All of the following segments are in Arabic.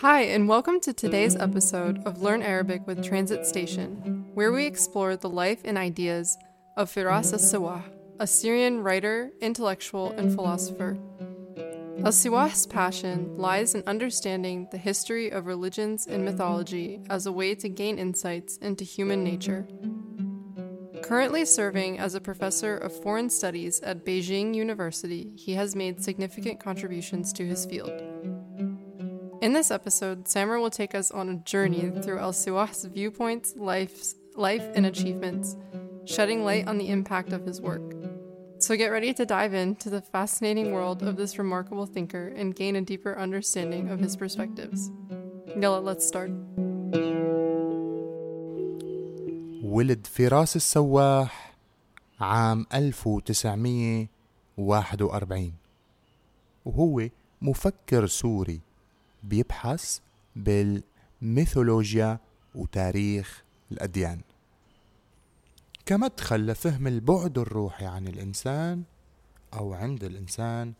Hi, and welcome to today's episode of Learn Arabic with Transit Station, where we explore the life and ideas of Firas al Sawah, a Syrian writer, intellectual, and philosopher. Al Siwah's passion lies in understanding the history of religions and mythology as a way to gain insights into human nature. Currently serving as a professor of foreign studies at Beijing University, he has made significant contributions to his field. In this episode, Samar will take us on a journey through El Siwah's viewpoints, life, life, and achievements, shedding light on the impact of his work. So get ready to dive into the fascinating world of this remarkable thinker and gain a deeper understanding of his perspectives. Yalla, let's start. ولد فراس السواح عام 1941 وهو مفكر سوري بيبحث بالميثولوجيا وتاريخ الأديان. كمدخل لفهم البعد الروحي عن الإنسان أو عند الإنسان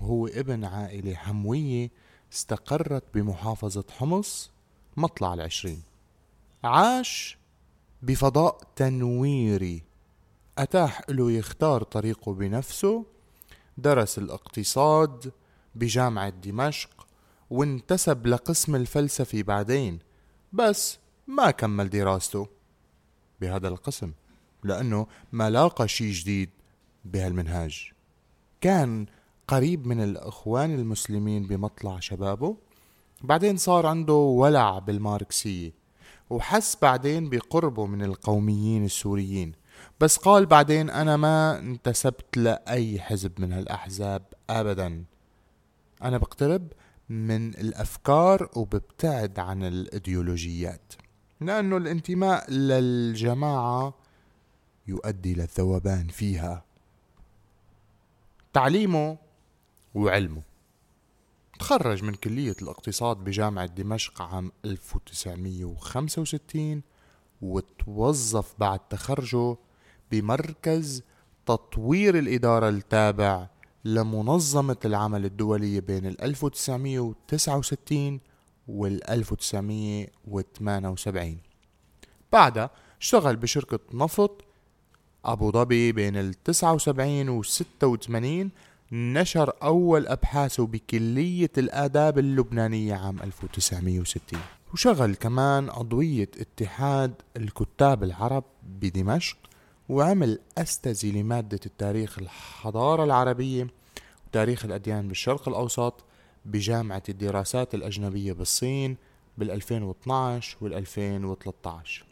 وهو ابن عائلة حموية استقرت بمحافظة حمص مطلع العشرين. عاش بفضاء تنويري. أتاح له يختار طريقه بنفسه درس الاقتصاد بجامعة دمشق وانتسب لقسم الفلسفي بعدين بس ما كمل دراسته بهذا القسم لأنه ما لاقى شي جديد بهالمنهاج. كان قريب من الإخوان المسلمين بمطلع شبابه بعدين صار عنده ولع بالماركسية وحس بعدين بقربه من القوميين السوريين. بس قال بعدين أنا ما انتسبت لأي حزب من هالأحزاب أبدا. أنا بقترب من الأفكار وببتعد عن الإيديولوجيات. لأنه الانتماء للجماعة يؤدي للذوبان فيها. تعليمه وعلمه. تخرج من كلية الاقتصاد بجامعة دمشق عام 1965 وتوظف بعد تخرجه بمركز تطوير الإدارة التابع لمنظمة العمل الدولية بين ال 1969 وال 1978 بعدها اشتغل بشركة نفط أبو ظبي بين ال 79 و 86 نشر أول أبحاثه بكلية الآداب اللبنانية عام 1960 وشغل كمان عضوية اتحاد الكتاب العرب بدمشق وعمل أستاذي لمادة التاريخ الحضارة العربية وتاريخ الأديان بالشرق الأوسط بجامعة الدراسات الأجنبية بالصين بال 2012 وال 2013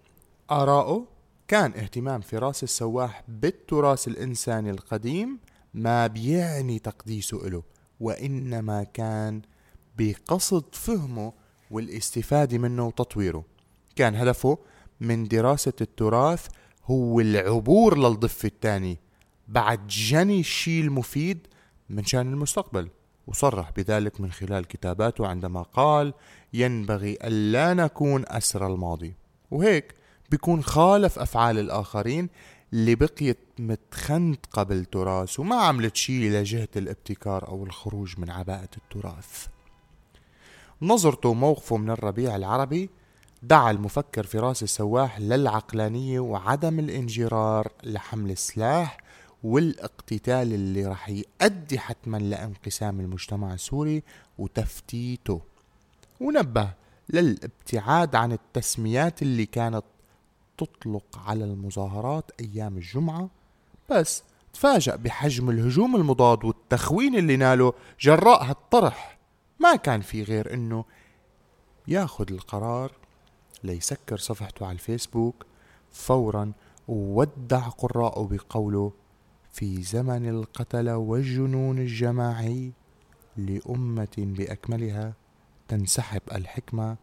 آراؤه كان اهتمام فراس السواح بالتراث الإنساني القديم ما بيعني تقديسه له وإنما كان بقصد فهمه والاستفادة منه وتطويره. كان هدفه من دراسة التراث هو العبور للضفة الثاني بعد جني الشيء المفيد من شأن المستقبل. وصرح بذلك من خلال كتاباته عندما قال ينبغي ألا نكون أسر الماضي وهيك بيكون خالف أفعال الآخرين اللي بقيت متخنطقة بالتراث وما عملت شي لجهة الابتكار أو الخروج من عباءة التراث. نظرته وموقفه من الربيع العربي دعا المفكر فراس السواح للعقلانية وعدم الانجرار لحمل السلاح والاقتتال اللي راح يؤدي حتما لانقسام المجتمع السوري وتفتيته. ونبه للابتعاد عن التسميات اللي كانت تطلق على المظاهرات أيام الجمعة بس تفاجأ بحجم الهجوم المضاد والتخوين اللي ناله جراء هالطرح. ما كان في غير إنه ياخذ القرار ليسكر صفحته على الفيسبوك فورا وودع قراءه بقوله في زمن القتلة والجنون الجماعي لأمة بأكملها تنسحب الحكمة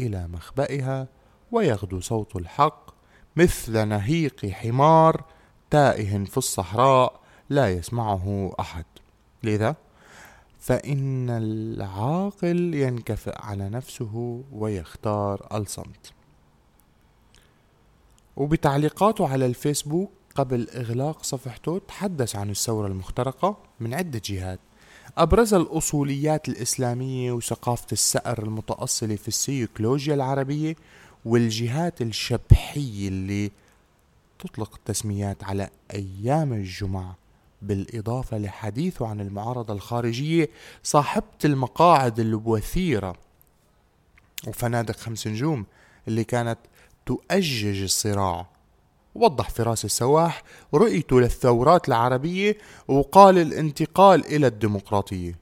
إلى مخبئها ويغدو صوت الحق مثل نهيق حمار تائه في الصحراء لا يسمعه أحد لذا فإن العاقل ينكفئ على نفسه ويختار الصمت. وبتعليقاته على الفيسبوك قبل إغلاق صفحته تحدث عن الثورة المخترقة من عدة جهات. أبرز الأصوليات الإسلامية وثقافة السأر المتأصلة في السيكولوجيا العربية والجهات الشبحية اللي تطلق التسميات على أيام الجمعة. بالإضافة لحديثه عن المعارضة الخارجية صاحبة المقاعد الوثيرة. وفنادق خمس نجوم اللي كانت تؤجج الصراع. وضح فراس السواح رؤيته للثورات العربية وقال الانتقال إلى الديمقراطية.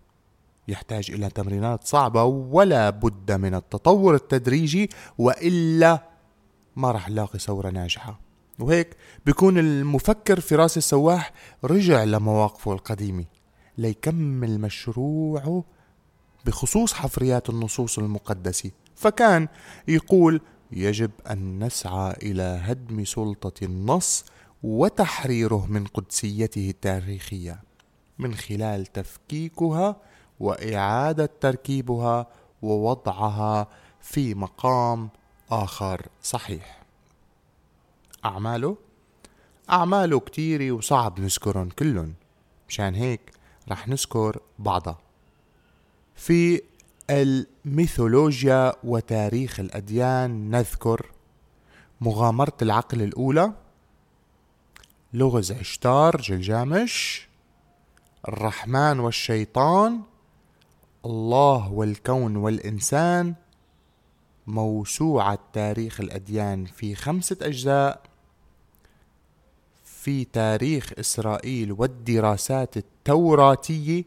يحتاج إلى تمرينات صعبة ولا بد من التطور التدريجي وإلا ما رح نلاقي ثورة ناجحة. وهيك بيكون المفكر فراس السواح رجع لمواقفه القديمة ليكمل مشروعه بخصوص حفريات النصوص المقدسة. فكان يقول يجب أن نسعى إلى هدم سلطة النص وتحريره من قدسيته التاريخية من خلال تفكيكها وإعادة تركيبها ووضعها في مقام آخر. صحيح. أعماله؟ أعماله كتيره وصعب نذكرهم كلهم. مشان هيك رح نذكر بعضها. في الميثولوجيا وتاريخ الأديان نذكر مغامرة العقل الأولى لغز عشتار جلجامش الرحمن والشيطان الله والكون والإنسان. موسوعة تاريخ الأديان في خمسة أجزاء. في تاريخ إسرائيل والدراسات التوراتية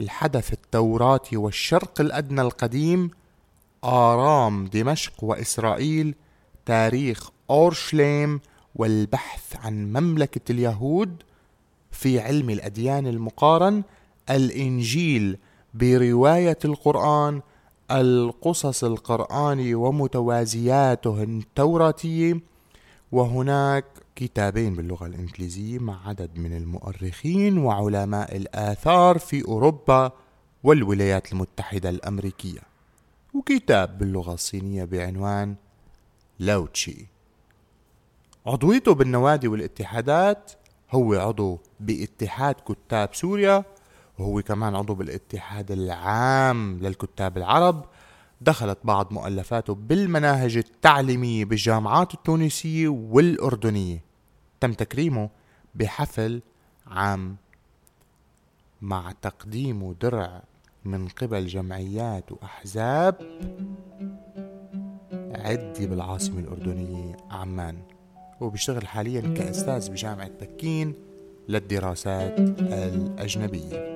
الحدث التوراتي والشرق الأدنى القديم آرام دمشق وإسرائيل تاريخ أورشليم والبحث عن مملكة اليهود في علم الأديان المقارن الإنجيل برواية القرآن القصص القرآني ومتوازياته التوراتية وهناك كتابين باللغة الإنجليزية مع عدد من المؤرخين وعلماء الآثار في أوروبا والولايات المتحدة الأمريكية. وكتاب باللغة الصينية بعنوان لاوتشي. عضويته بالنوادي والاتحادات هو عضو باتحاد كتاب سوريا وهو كمان عضو بالاتحاد العام للكتاب العرب. دخلت بعض مؤلفاته بالمناهج التعليمية بالجامعات التونسية والأردنية. تم تكريمه بحفل عام مع تقديمه درع من قبل جمعيات وأحزاب عدة بالعاصمة الأردنية عمان وبيشتغل حاليا كأستاذ بجامعة بكين للدراسات الأجنبية.